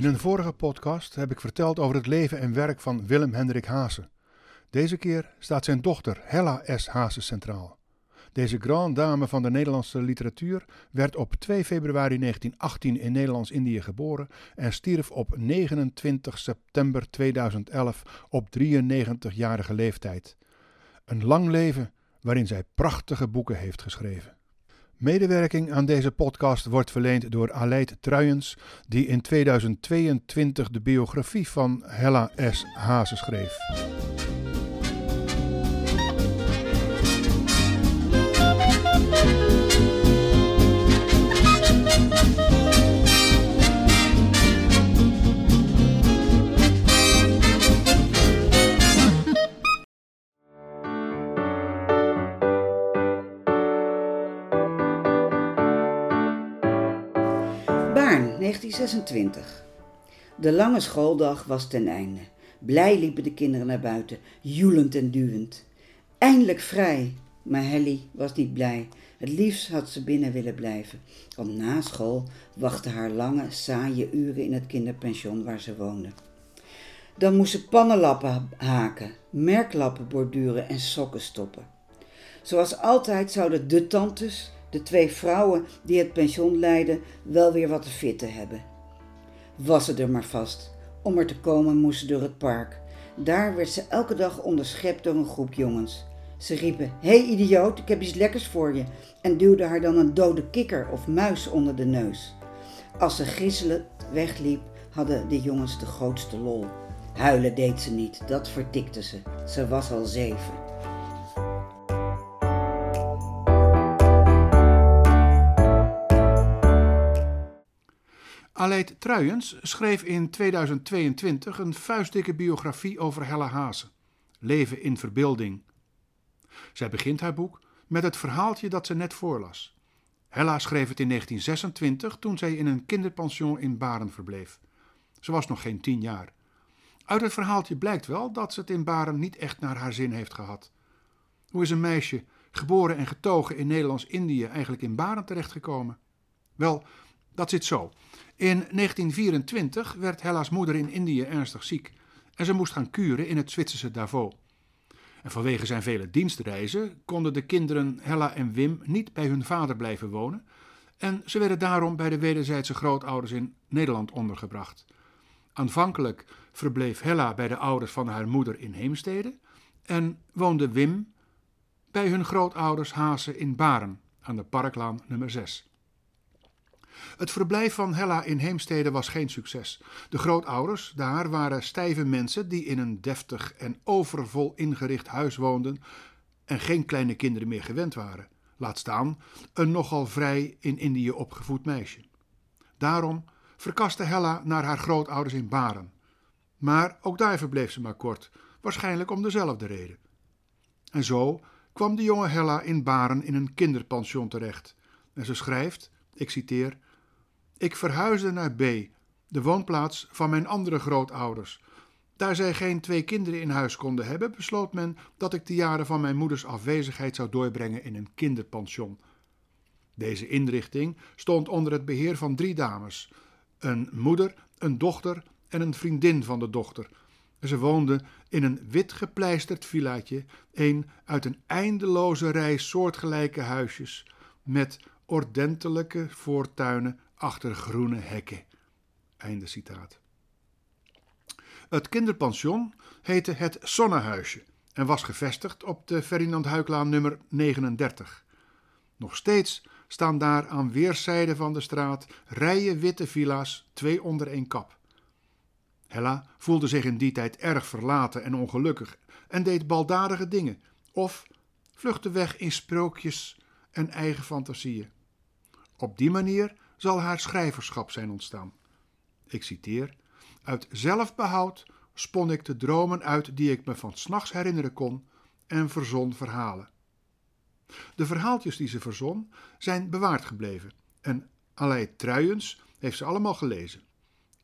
In een vorige podcast heb ik verteld over het leven en werk van Willem Hendrik Haase. Deze keer staat zijn dochter Hella S. Haase centraal. Deze grande dame van de Nederlandse literatuur werd op 2 februari 1918 in Nederlands-Indië geboren en stierf op 29 september 2011 op 93-jarige leeftijd. Een lang leven waarin zij prachtige boeken heeft geschreven. Medewerking aan deze podcast wordt verleend door Aleid Truijens, die in 2022 de biografie van Hella S. Haase schreef. 1926. De lange schooldag was ten einde. Blij liepen de kinderen naar buiten, joelend en duwend. Eindelijk vrij, maar Helly was niet blij. Het liefst had ze binnen willen blijven, want na school wachten haar lange, saaie uren in het kinderpension waar ze woonde. Dan moest ze pannenlappen haken, merklappen borduren en sokken stoppen. Zoals altijd zouden de tantes, de twee vrouwen die het pension leidden, wel weer wat te vitten hebben. Was ze er maar vast. Om er te komen moest ze door het park. Daar werd ze elke dag onderschept door een groep jongens. Ze riepen: hey, idioot, ik heb iets lekkers voor je. En duwden haar dan een dode kikker of muis onder de neus. Als ze griezelend wegliep, hadden de jongens de grootste lol. Huilen deed ze niet, dat vertikte ze. Ze was al zeven. Aleid Truijens schreef in 2022 een vuistdikke biografie over Hella Haase. Leven in verbeelding. Zij begint haar boek met het verhaaltje dat ze net voorlas. Hella schreef het in 1926 toen zij in een kinderpension in Baren verbleef. Ze was nog geen tien jaar. Uit het verhaaltje blijkt wel dat ze het in Baren niet echt naar haar zin heeft gehad. Hoe is een meisje, geboren en getogen in Nederlands-Indië, eigenlijk in Baren terechtgekomen? Wel, dat zit zo. In 1924 werd Hella's moeder in Indië ernstig ziek en ze moest gaan kuren in het Zwitserse Davos. En vanwege zijn vele dienstreizen konden de kinderen Hella en Wim niet bij hun vader blijven wonen en ze werden daarom bij de wederzijdse grootouders in Nederland ondergebracht. Aanvankelijk verbleef Hella bij de ouders van haar moeder in Heemstede en woonde Wim bij hun grootouders Haase in Baren aan de Parklaan nummer 6. Het verblijf van Hella in Heemstede was geen succes. De grootouders daar waren stijve mensen die in een deftig en overvol ingericht huis woonden en geen kleine kinderen meer gewend waren. Laat staan een nogal vrij in Indië opgevoed meisje. Daarom verkaste Hella naar haar grootouders in Baren. Maar ook daar verbleef ze maar kort, waarschijnlijk om dezelfde reden. En zo kwam de jonge Hella in Baren in een kinderpension terecht. En ze schrijft, ik citeer, ik verhuisde naar B, de woonplaats van mijn andere grootouders. Daar zij geen twee kinderen in huis konden hebben, besloot men dat ik de jaren van mijn moeders afwezigheid zou doorbrengen in een kinderpension. Deze inrichting stond onder het beheer van drie dames: een moeder, een dochter en een vriendin van de dochter. Ze woonden in een wit gepleisterd villaatje, een uit een eindeloze rij soortgelijke huisjes, met ordentelijke voortuinen achter groene hekken. Einde citaat. Het kinderpension heette het Zonnehuisje en was gevestigd op de Ferdinand Huiklaan nummer 39. Nog steeds staan daar aan weerszijden van de straat rijen witte villa's, twee onder één kap. Hella voelde zich in die tijd erg verlaten en ongelukkig en deed baldadige dingen of vluchtte weg in sprookjes en eigen fantasieën. Op die manier zal haar schrijverschap zijn ontstaan. Ik citeer: Uit zelfbehoud spon ik de dromen uit die ik me van s'nachts herinneren kon en verzon verhalen. De verhaaltjes die ze verzon zijn bewaard gebleven en Aleid Truijens heeft ze allemaal gelezen.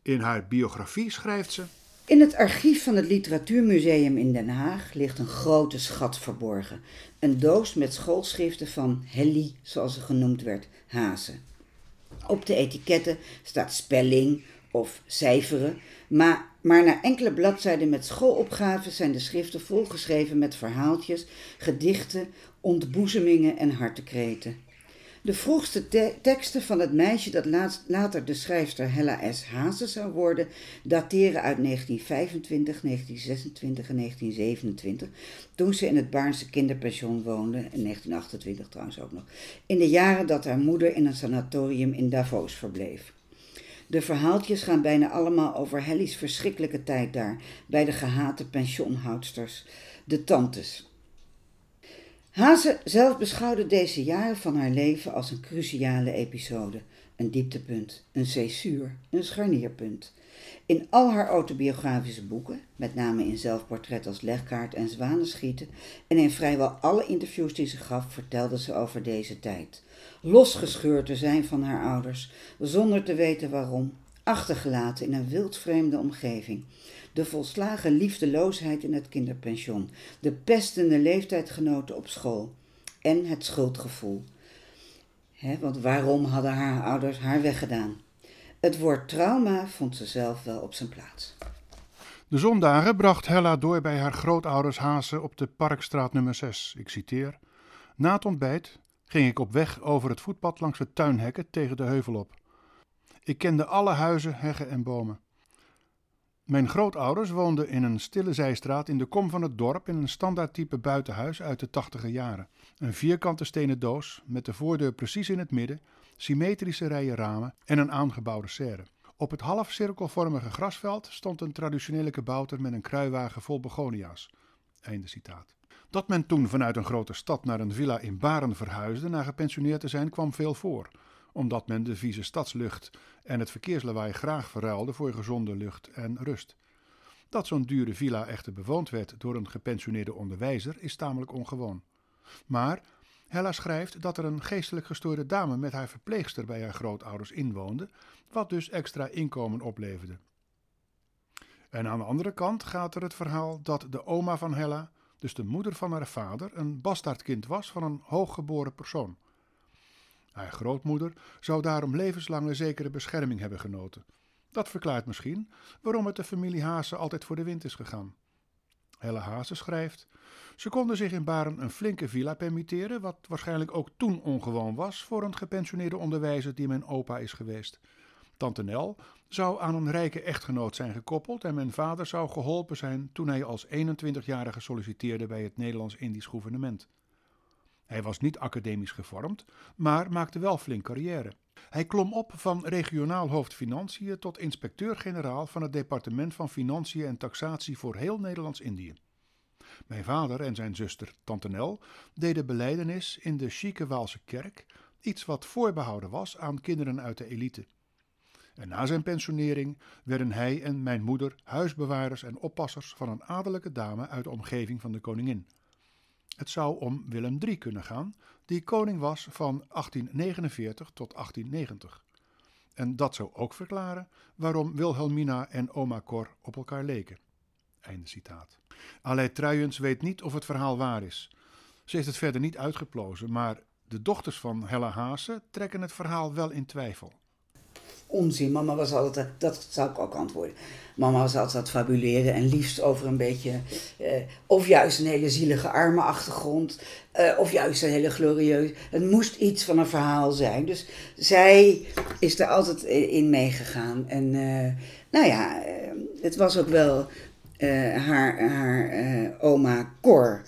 In haar biografie schrijft ze. In het archief van het Literatuurmuseum in Den Haag ligt een grote schat verborgen. Een doos met schoolschriften van Helly, zoals ze genoemd werd, Hazen. Op de etiketten staat spelling, of cijferen, maar, maar na enkele bladzijden met schoolopgaven zijn de schriften volgeschreven met verhaaltjes, gedichten, ontboezemingen en hartekreten. De vroegste teksten van het meisje dat later de schrijfster Hella S. Hazen zou worden, dateren uit 1925, 1926 en 1927, toen ze in het Baarnse kinderpension woonde, in 1928 trouwens ook nog, in de jaren dat haar moeder in een sanatorium in Davos verbleef. De verhaaltjes gaan bijna allemaal over Helly's verschrikkelijke tijd daar, bij de gehate pensioenhoudsters, de tantes. Haze zelf beschouwde deze jaren van haar leven als een cruciale episode, een dieptepunt, een césuur, een scharnierpunt. In al haar autobiografische boeken, met name in zelfportret als legkaart en zwanenschieten, en in vrijwel alle interviews die ze gaf, vertelde ze over deze tijd. Losgescheurd te zijn van haar ouders, zonder te weten waarom, achtergelaten in een wildvreemde omgeving de volslagen liefdeloosheid in het kinderpension, de pestende leeftijdgenoten op school en het schuldgevoel. want waarom hadden haar ouders haar weggedaan? Het woord trauma vond ze zelf wel op zijn plaats. De zondagen bracht Hella door bij haar grootouders Hazen op de Parkstraat nummer 6. Ik citeer: Na het ontbijt ging ik op weg over het voetpad langs de tuinhekken tegen de heuvel op. Ik kende alle huizen, heggen en bomen. Mijn grootouders woonden in een stille zijstraat in de kom van het dorp in een standaardtype buitenhuis uit de tachtige jaren. Een vierkante stenen doos met de voordeur precies in het midden, symmetrische rijen ramen en een aangebouwde serre. Op het half cirkelvormige grasveld stond een traditionele kabouter met een kruiwagen vol begonia's. Citaat. Dat men toen vanuit een grote stad naar een villa in Baren verhuisde na gepensioneerd te zijn kwam veel voor omdat men de vieze stadslucht en het verkeerslawaai graag verruilde voor gezonde lucht en rust. Dat zo'n dure villa echter bewoond werd door een gepensioneerde onderwijzer is tamelijk ongewoon. Maar Hella schrijft dat er een geestelijk gestoorde dame met haar verpleegster bij haar grootouders inwoonde, wat dus extra inkomen opleverde. En aan de andere kant gaat er het verhaal dat de oma van Hella, dus de moeder van haar vader, een bastaardkind was van een hooggeboren persoon. Haar grootmoeder zou daarom levenslange zekere bescherming hebben genoten. Dat verklaart misschien waarom het de familie Haase altijd voor de wind is gegaan. Helle Haase schrijft: Ze konden zich in Baren een flinke villa permitteren, wat waarschijnlijk ook toen ongewoon was voor een gepensioneerde onderwijzer die mijn opa is geweest. Tante Nel zou aan een rijke echtgenoot zijn gekoppeld en mijn vader zou geholpen zijn toen hij als 21-jarige solliciteerde bij het Nederlands-Indisch gouvernement. Hij was niet academisch gevormd, maar maakte wel flink carrière. Hij klom op van regionaal hoofd financiën tot inspecteur-generaal van het departement van Financiën en Taxatie voor heel Nederlands-Indië. Mijn vader en zijn zuster Tante Nel deden beleidenis in de chique Waalse kerk, iets wat voorbehouden was aan kinderen uit de elite. En na zijn pensionering werden hij en mijn moeder huisbewaarders en oppassers van een adellijke dame uit de omgeving van de koningin. Het zou om Willem III kunnen gaan, die koning was van 1849 tot 1890. En dat zou ook verklaren waarom Wilhelmina en oma Cor op elkaar leken. Einde citaat. Aleid Truijens weet niet of het verhaal waar is. Ze heeft het verder niet uitgeplozen, maar de dochters van Hella Haase trekken het verhaal wel in twijfel onzin. Mama was altijd, dat zou ik ook antwoorden. Mama was altijd fabuleren en liefst over een beetje, eh, of juist een hele zielige arme achtergrond, eh, of juist een hele glorieus. Het moest iets van een verhaal zijn. Dus zij is er altijd in meegegaan. En uh, nou ja, eh, het was ook wel haar, haar oma Cor.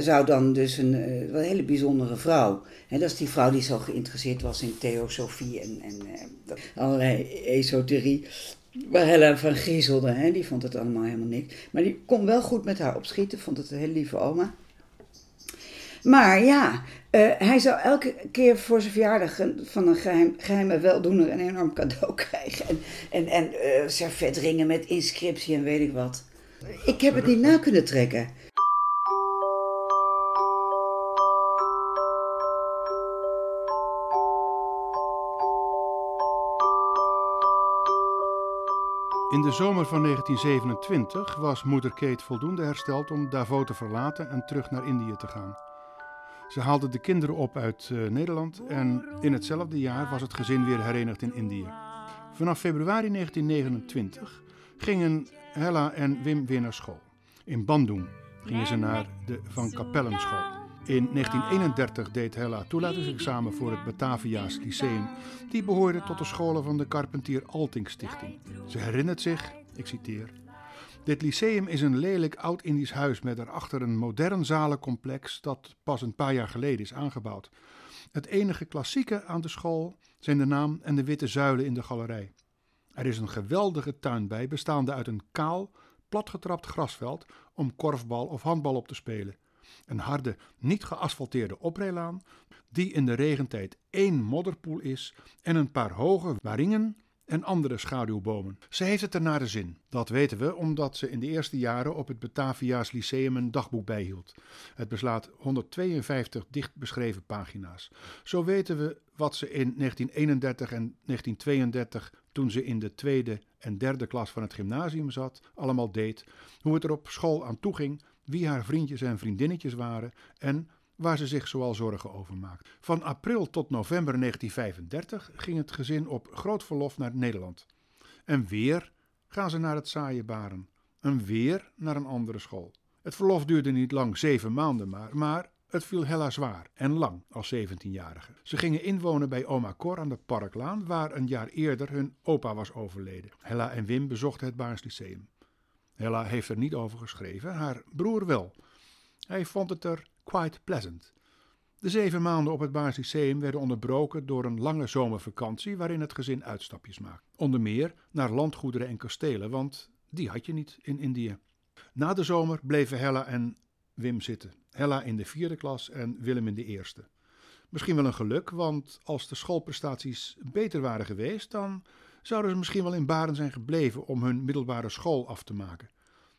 Zou dan dus een, een hele bijzondere vrouw dat is die vrouw die zo geïnteresseerd was in theosofie en, en uh, allerlei esoterie. Waar Hella van griezelde, hè, die vond het allemaal helemaal niks. Maar die kon wel goed met haar opschieten, vond het een hele lieve oma. Maar ja, hij zou elke keer voor zijn verjaardag van een geheim, geheime weldoener een enorm cadeau krijgen. En, en, en servetringen met inscriptie en weet ik wat. Ik heb het niet na kunnen trekken. In de zomer van 1927 was moeder Kate voldoende hersteld om Davos te verlaten en terug naar Indië te gaan. Ze haalde de kinderen op uit uh, Nederland en in hetzelfde jaar was het gezin weer herenigd in Indië. Vanaf februari 1929 gingen Hella en Wim weer naar school. In Bandung gingen ze naar de Van Kapellenschool. In 1931 deed Hella toelatingsexamen voor het Batavia's Lyceum. Die behoorde tot de scholen van de Carpentier Alting Stichting. Ze herinnert zich, ik citeer... Dit lyceum is een lelijk oud-Indisch huis met daarachter een modern zalencomplex dat pas een paar jaar geleden is aangebouwd. Het enige klassieke aan de school zijn de naam en de witte zuilen in de galerij. Er is een geweldige tuin bij, bestaande uit een kaal, platgetrapt grasveld om korfbal of handbal op te spelen. Een harde, niet geasfalteerde oprijlaan, die in de regentijd één modderpoel is, en een paar hoge waringen en andere schaduwbomen. Ze heeft het er naar de zin. Dat weten we omdat ze in de eerste jaren op het Batavia's Lyceum een dagboek bijhield. Het beslaat 152 dicht beschreven pagina's. Zo weten we wat ze in 1931 en 1932, toen ze in de tweede en derde klas van het gymnasium zat, allemaal deed, hoe het er op school aan toe ging, wie haar vriendjes en vriendinnetjes waren en waar ze zich zoal zorgen over maakt. Van april tot november 1935 ging het gezin op groot verlof naar Nederland. En weer gaan ze naar het saaie baren. En weer naar een andere school. Het verlof duurde niet lang, zeven maanden maar, maar het viel Hella zwaar en lang als 17-jarige. Ze gingen inwonen bij oma Cor aan de Parklaan, waar een jaar eerder hun opa was overleden. Hella en Wim bezochten het Baars Lyceum. Hella heeft er niet over geschreven, haar broer wel. Hij vond het er quite pleasant. De zeven maanden op het Baars Lyceum werden onderbroken door een lange zomervakantie waarin het gezin uitstapjes maakte. Onder meer naar landgoederen en kastelen, want die had je niet in Indië. Na de zomer bleven Hella en Wim zitten. Hella in de vierde klas en Willem in de eerste. Misschien wel een geluk, want als de schoolprestaties beter waren geweest, dan zouden ze misschien wel in Baren zijn gebleven om hun middelbare school af te maken.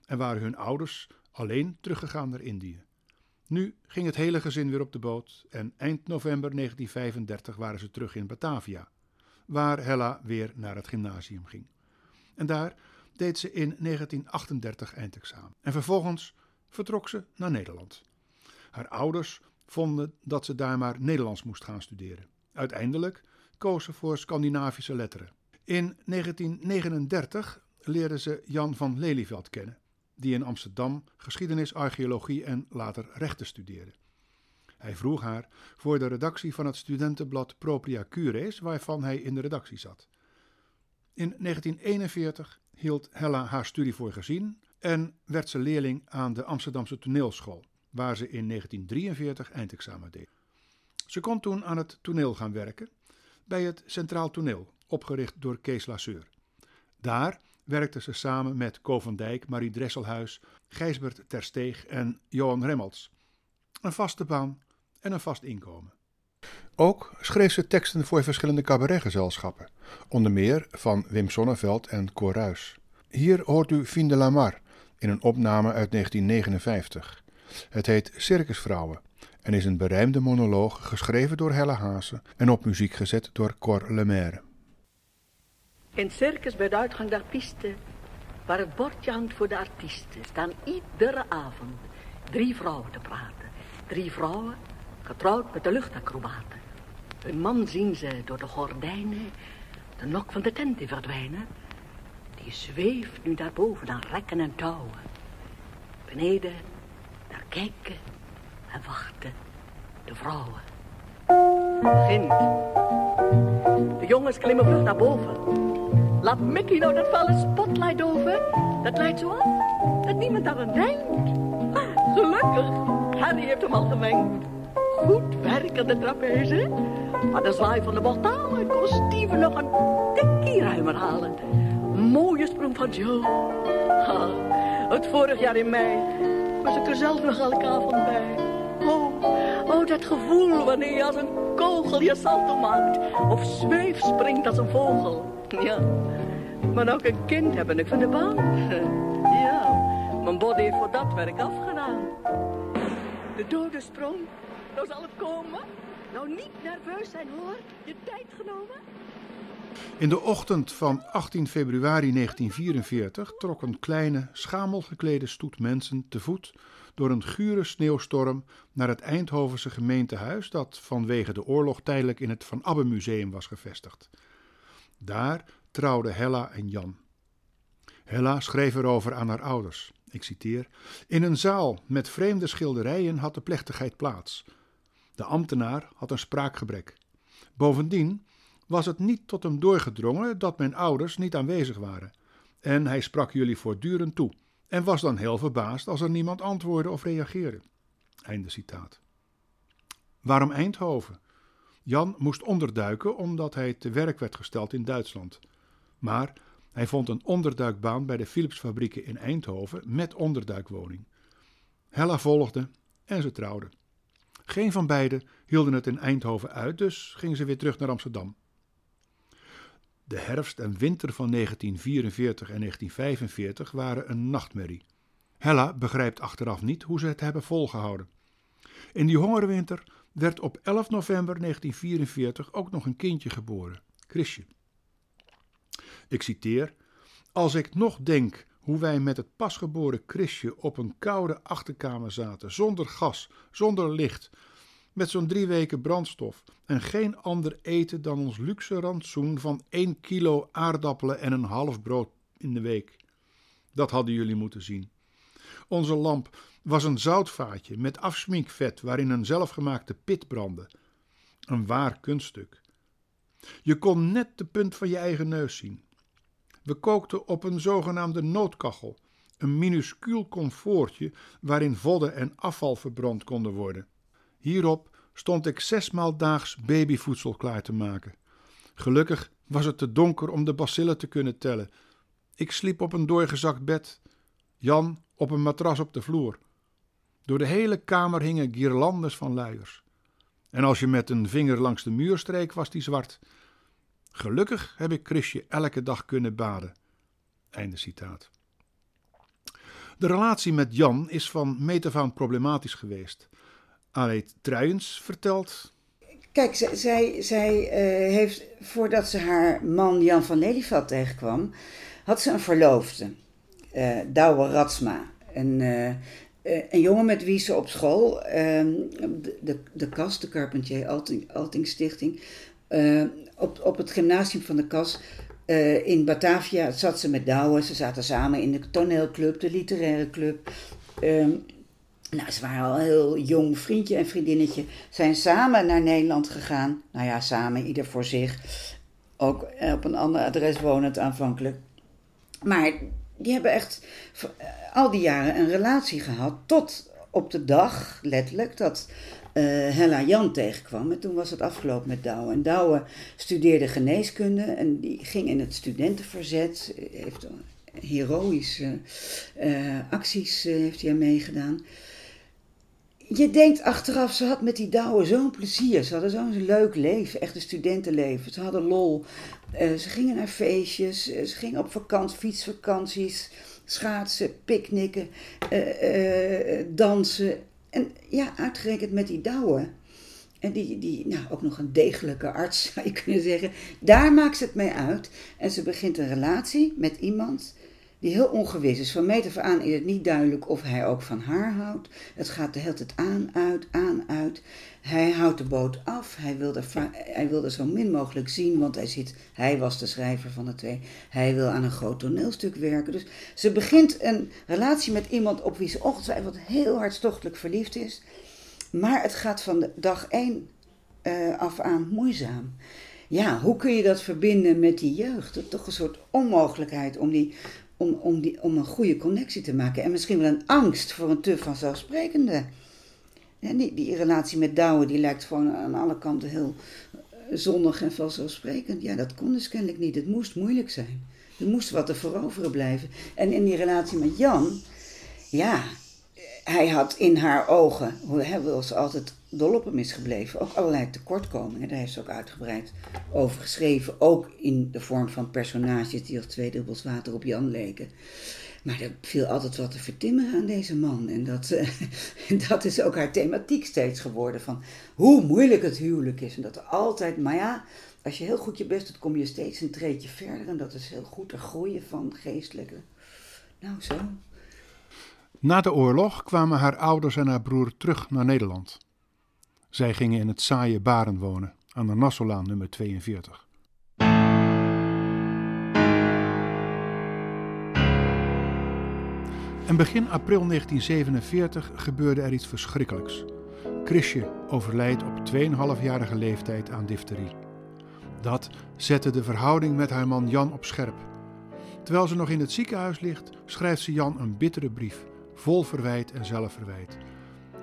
En waren hun ouders alleen teruggegaan naar Indië. Nu ging het hele gezin weer op de boot en eind november 1935 waren ze terug in Batavia, waar Hella weer naar het gymnasium ging. En daar deed ze in 1938 eindexamen. En vervolgens vertrok ze naar Nederland. Haar ouders vonden dat ze daar maar Nederlands moest gaan studeren. Uiteindelijk koos ze voor Scandinavische letteren. In 1939 leerde ze Jan van Lelyveld kennen die in Amsterdam geschiedenis, archeologie en later rechten studeerde. Hij vroeg haar voor de redactie van het studentenblad Propria Cures, waarvan hij in de redactie zat. In 1941 hield Hella haar studie voor gezien en werd ze leerling aan de Amsterdamse toneelschool, waar ze in 1943 eindexamen deed. Ze kon toen aan het toneel gaan werken, bij het Centraal Toneel, opgericht door Kees Lasseur. Daar werkte ze samen met Co van Dijk, Marie Dresselhuis, Gijsbert Tersteeg en Johan Remmels. Een vaste baan en een vast inkomen. Ook schreef ze teksten voor verschillende cabaretgezelschappen, onder meer van Wim Sonneveld en Cor Ruys. Hier hoort u Fien de Lamar in een opname uit 1959. Het heet Circusvrouwen en is een berijmde monoloog geschreven door Helle Haase en op muziek gezet door Cor Lemaire. In het circus bij de uitgang der piste, waar het bordje hangt voor de artiesten, staan iedere avond drie vrouwen te praten. Drie vrouwen, getrouwd met de luchtacrobaten. Hun man zien ze door de gordijnen de nok van de tent in verdwijnen. Die zweeft nu daarboven aan rekken en touwen. Beneden, daar kijken en wachten de vrouwen. Begint. De jongens klimmen vlug naar boven. Laat Mickey nou dat vuile spotlight over. Dat lijkt zo af dat niemand aan hem denkt. Gelukkig, Harry heeft hem al gemengd. Goed werk aan de trapeze. Maar de zwaai van de mortalen kon Steven nog een tikkie ruimer halen. Mooie sprong van Joe. Ha, het vorig jaar in mei was ik er zelf nog elke avond bij. Oh, oh, dat gevoel wanneer je als een kogel je salto maakt. Of zweef springt als een vogel. Ja, maar ook een kind hebben ik van de baan. Ja, mijn body heeft voor dat werk afgedaan. De dode sprong, nou zal het komen. Nou niet nerveus zijn hoor, je tijd genomen. In de ochtend van 18 februari 1944 trok een kleine, schamelgeklede stoet mensen te voet door een gure sneeuwstorm naar het Eindhovense gemeentehuis dat vanwege de oorlog tijdelijk in het Van Abbe Museum was gevestigd. Daar trouwden Hella en Jan. Hella schreef erover aan haar ouders. Ik citeer: In een zaal met vreemde schilderijen had de plechtigheid plaats. De ambtenaar had een spraakgebrek. Bovendien was het niet tot hem doorgedrongen dat mijn ouders niet aanwezig waren. En hij sprak jullie voortdurend toe en was dan heel verbaasd als er niemand antwoordde of reageerde. Einde citaat. Waarom Eindhoven? Jan moest onderduiken omdat hij te werk werd gesteld in Duitsland. Maar hij vond een onderduikbaan bij de Philipsfabrieken in Eindhoven met onderduikwoning. Hella volgde en ze trouwden. Geen van beiden hielden het in Eindhoven uit, dus gingen ze weer terug naar Amsterdam. De herfst en winter van 1944 en 1945 waren een nachtmerrie. Hella begrijpt achteraf niet hoe ze het hebben volgehouden. In die hongerwinter werd op 11 november 1944 ook nog een kindje geboren, Chrisje. Ik citeer: Als ik nog denk hoe wij met het pasgeboren Chrisje op een koude achterkamer zaten, zonder gas, zonder licht, met zo'n drie weken brandstof en geen ander eten dan ons luxe rantsoen van 1 kilo aardappelen en een half brood in de week. Dat hadden jullie moeten zien. Onze lamp was een zoutvaatje met afsminkvet waarin een zelfgemaakte pit brandde. Een waar kunststuk. Je kon net de punt van je eigen neus zien. We kookten op een zogenaamde noodkachel, een minuscuul comfortje waarin vodden en afval verbrand konden worden. Hierop stond ik zesmaal daags babyvoedsel klaar te maken. Gelukkig was het te donker om de bacillen te kunnen tellen. Ik sliep op een doorgezakt bed, Jan op een matras op de vloer. Door de hele kamer hingen guirlandes van luiers. En als je met een vinger langs de muur streek, was die zwart. Gelukkig heb ik Chrisje elke dag kunnen baden. Einde citaat. De relatie met Jan is van meet af problematisch geweest. Aleid Truijens vertelt. Kijk, zij, zij, uh, heeft, voordat ze haar man Jan van Lelyveld tegenkwam, had ze een verloofde, uh, Douwe Ratsma. Een, uh, een jongen met wie ze op school, ehm, de, de, de de Carpentier Alting, Alting Stichting, op, op het gymnasium van de KAS in Batavia zat ze met Douwe. Ze zaten samen in de toneelclub, de literaire club. Ehm, nou, ze waren al heel jong vriendje en vriendinnetje. Zijn samen naar Nederland gegaan. Nou ja, samen, ieder voor zich. Ook op een ander adres wonend aanvankelijk. Maar die hebben echt al die jaren een relatie gehad. Tot op de dag, letterlijk, dat Hella Jan tegenkwam. En toen was het afgelopen met Douwe. En Douwe studeerde geneeskunde en die ging in het studentenverzet. Heeft heroïsche uh, acties uh, heeft hij meegedaan je denkt achteraf, ze had met die Douwe zo'n plezier. Ze hadden zo'n leuk leven, echt een studentenleven. Ze hadden lol. Ze gingen naar feestjes, ze gingen op vakantie, fietsvakanties, schaatsen, picknicken, dansen. En ja, uitgerekend met die Douwe. En die, die nou, ook nog een degelijke arts, zou je kunnen zeggen. Daar maakt ze het mee uit. En ze begint een relatie met iemand die heel ongewis is. Van meet af aan is het niet duidelijk of hij ook van haar houdt. Het gaat de hele tijd aan, uit, aan, uit. Hij houdt de boot af. Hij wilde, hij wilde zo min mogelijk zien, want hij ziet, hij was de schrijver van de twee. Hij wil aan een groot toneelstuk werken. Dus ze begint een relatie met iemand op wie ze ongetwijfeld heel hartstochtelijk verliefd is. Maar het gaat van de dag één uh, af aan moeizaam ja, hoe kun je dat verbinden met die jeugd? Het is toch een soort onmogelijkheid om die om, om, die, om een goede connectie te maken. En misschien wel een angst voor een te vanzelfsprekende. En die, die relatie met Douwe, die lijkt gewoon aan alle kanten heel eh, zonnig en vanzelfsprekend. Ja, dat kon dus kennelijk niet. Het moest moeilijk zijn. Er moest wat te veroveren blijven. En in die relatie met Jan, ja, hij had in haar ogen, hij was altijd dol op hem is gebleven. Ook allerlei tekortkomingen, daar heeft ze ook uitgebreid over geschreven. Ook in de vorm van personages die als twee dubbels water op Jan leken. Maar er viel altijd wat te vertimmeren aan deze man. En dat, uh, dat is ook haar thematiek steeds geworden. Van hoe moeilijk het huwelijk is. En dat er altijd, maar ja, als je heel goed je best doet, kom je steeds een treetje verder. En dat is heel goed, er groeien van geestelijke. Nou, zo. Na de oorlog kwamen haar ouders en haar broer terug naar Nederland. Zij gingen in het saaie Baren wonen, aan de Nassolaan nummer 42. En begin april 1947 gebeurde er iets verschrikkelijks. Chrisje overlijdt op 2,5-jarige leeftijd aan difterie. Dat zette de verhouding met haar man Jan op scherp. Terwijl ze nog in het ziekenhuis ligt, schrijft ze Jan een bittere brief, vol verwijt en zelfverwijt.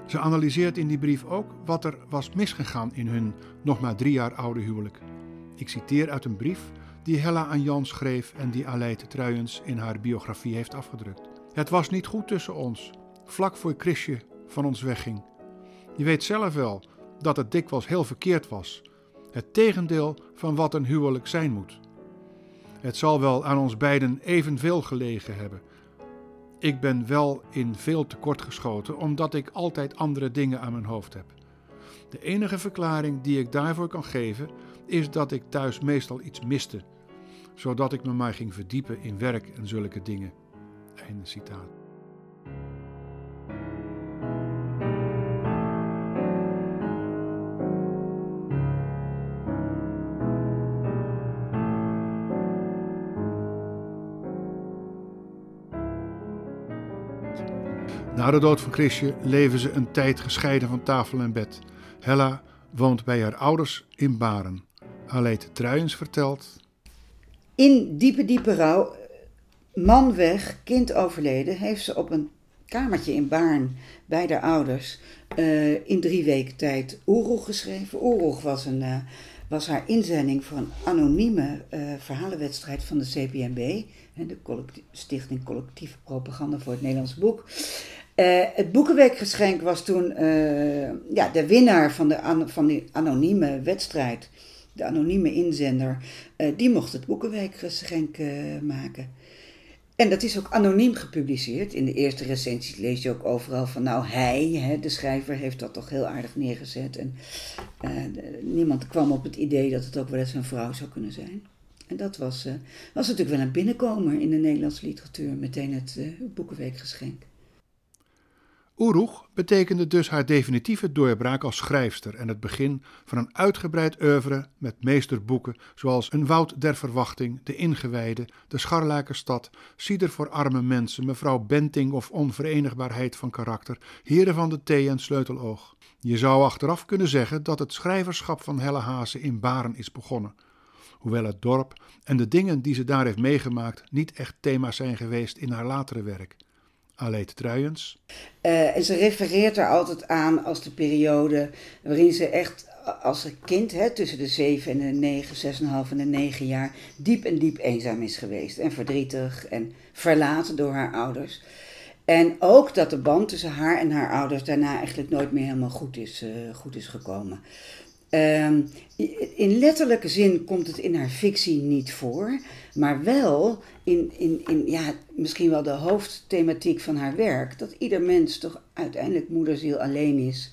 Ze analyseert in die brief ook wat er was misgegaan in hun nog maar drie jaar oude huwelijk. Ik citeer uit een brief die Hella aan Jan schreef en die Aleid Truijens in haar biografie heeft afgedrukt. Het was niet goed tussen ons, vlak voor Chrisje van ons wegging. Je weet zelf wel dat het dikwijls heel verkeerd was. Het tegendeel van wat een huwelijk zijn moet. Het zal wel aan ons beiden evenveel gelegen hebben. Ik ben wel in veel tekort geschoten omdat ik altijd andere dingen aan mijn hoofd heb. De enige verklaring die ik daarvoor kan geven is dat ik thuis meestal iets miste, zodat ik me maar ging verdiepen in werk en zulke dingen. Einde citaat. Na de dood van Chrisje leven ze een tijd gescheiden van tafel en bed. Hella woont bij haar ouders in Baren. Aleid Truijens vertelt. In diepe, diepe rouw, man weg, kind overleden, heeft ze op een kamertje in Baarn bij haar ouders uh, in drie weken tijd Oeroeg geschreven. Oeroeg was, een, uh, was haar inzending voor een anonieme uh, verhalenwedstrijd van de CPMB, de Stichting Collectieve Propaganda voor het Nederlands Boek. Het Boekenweekgeschenk was toen ja, de winnaar van, de an van die anonieme wedstrijd. De anonieme inzender, die mocht het Boekenweekgeschenk maken. En dat is ook anoniem gepubliceerd. In de eerste recensies lees je ook overal van, nou hij, hè, de schrijver, heeft dat toch heel aardig neergezet. En de, niemand kwam op het idee dat het ook wel eens een vrouw zou kunnen zijn. En dat was, was natuurlijk wel een binnenkomer in de Nederlandse literatuur, meteen het Boekenweekgeschenk. Oeroeg betekende dus haar definitieve doorbraak als schrijfster en het begin van een uitgebreid oeuvre met meesterboeken zoals Een Woud der Verwachting, De Ingewijde, De Scharlakenstad, Cider voor arme mensen, Mevrouw Benting of Onverenigbaarheid van karakter, Heren van de Thee en Sleuteloog. Je zou achteraf kunnen zeggen dat het schrijverschap van Helle Haase in Baren is begonnen. Hoewel het dorp en de dingen die ze daar heeft meegemaakt niet echt thema's zijn geweest in haar latere werk. Aleid Truijens. Uh, en ze refereert er altijd aan als de periode waarin ze echt als een kind, hè, tussen de 7 en de 9, 6,5 en de 9 jaar, diep en diep eenzaam is geweest. En verdrietig en verlaten door haar ouders. En ook dat de band tussen haar en haar ouders daarna eigenlijk nooit meer helemaal goed is, uh, goed is gekomen. Uh, in letterlijke zin komt het in haar fictie niet voor, maar wel in, in, in ja, misschien wel de hoofdthematiek van haar werk, dat ieder mens toch uiteindelijk moederziel alleen is.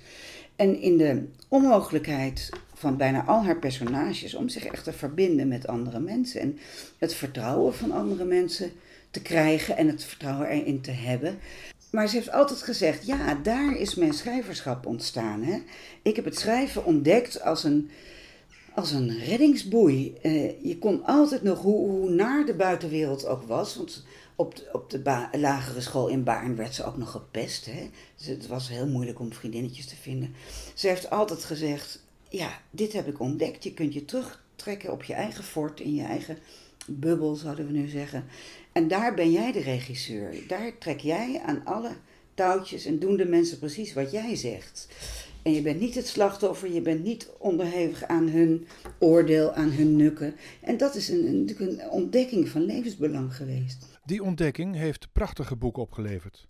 En in de onmogelijkheid van bijna al haar personages om zich echt te verbinden met andere mensen en het vertrouwen van andere mensen te krijgen en het vertrouwen erin te hebben. Maar ze heeft altijd gezegd: ja, daar is mijn schrijverschap ontstaan. Hè? Ik heb het schrijven ontdekt als een, als een reddingsboei. Uh, je kon altijd nog, hoe, hoe naar de buitenwereld ook was, want op de, op de lagere school in Baarn werd ze ook nog gepest. Hè? Dus het was heel moeilijk om vriendinnetjes te vinden. Ze heeft altijd gezegd: ja, dit heb ik ontdekt. Je kunt je terugtrekken op je eigen fort, in je eigen bubbel, zouden we nu zeggen. En daar ben jij de regisseur. Daar trek jij aan alle touwtjes en doen de mensen precies wat jij zegt. En je bent niet het slachtoffer, je bent niet onderhevig aan hun oordeel, aan hun nukken. En dat is een, een ontdekking van levensbelang geweest. Die ontdekking heeft prachtige boeken opgeleverd.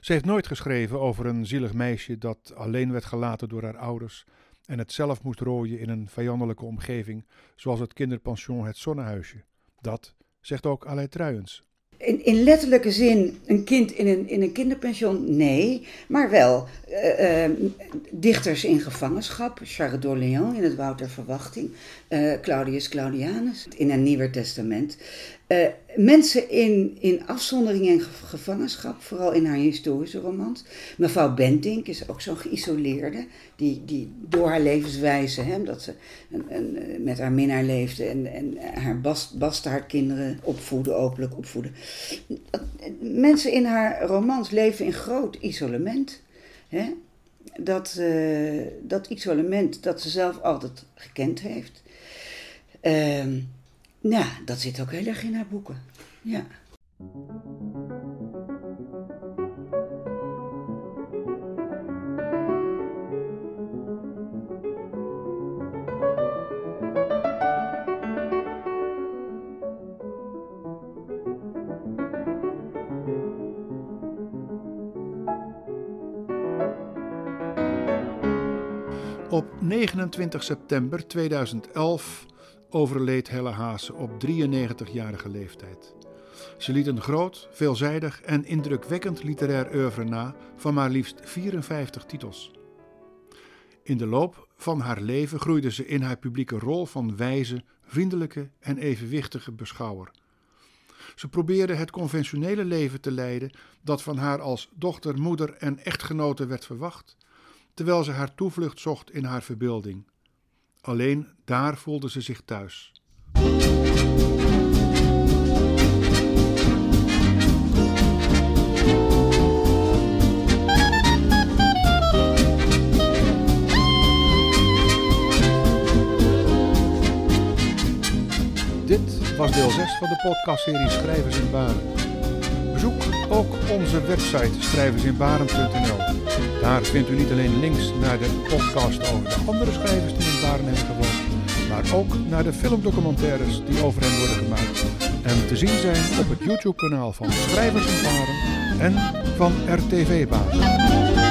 Ze heeft nooit geschreven over een zielig meisje dat alleen werd gelaten door haar ouders en het zelf moest rooien in een vijandelijke omgeving, zoals het kinderpension Het Zonnehuisje. Dat zegt ook Aleid Truijens. In, in, letterlijke zin een kind in een, in een kinderpension? Nee, maar wel uh, uh, dichters in gevangenschap. Charles d'Orléans in het Woud der Verwachting. Uh, Claudius Claudianus in een Nieuwer Testament. Eh, mensen in, in afzondering en gevangenschap, vooral in haar historische romans. Mevrouw Bentink is ook zo'n geïsoleerde, die, die door haar levenswijze, hè, dat ze een, eh, met haar minnaar leefde en, en haar bast, bastaardkinderen opvoeden, openlijk opvoeden. Mensen in haar romans leven in groot isolement. Hè? Dat, dat isolement dat ze zelf altijd gekend heeft. Uh, nou, dat zit ook heel erg in haar boeken. Ja. Op 29 september 2011 overleed Helle Haase op 93-jarige leeftijd. Ze liet een groot, veelzijdig en indrukwekkend literair oeuvre na van maar liefst 54 titels. In de loop van haar leven groeide ze in haar publieke rol van wijze, vriendelijke en evenwichtige beschouwer. Ze probeerde het conventionele leven te leiden dat van haar als dochter, moeder en echtgenote werd verwacht, terwijl ze haar toevlucht zocht in haar verbeelding. Alleen daar voelde ze zich thuis. Dit was deel 6 van de podcastserie Schrijvers in Baren. Bezoek ook onze website schrijversinbaren.nl. Daar vindt u niet alleen links naar de podcast over de andere schrijvers die in Baren hebben gewoond, maar ook naar de filmdocumentaires die over hen worden gemaakt en te zien zijn op het YouTube-kanaal van Schrijvers in Baren en van RTV Baren.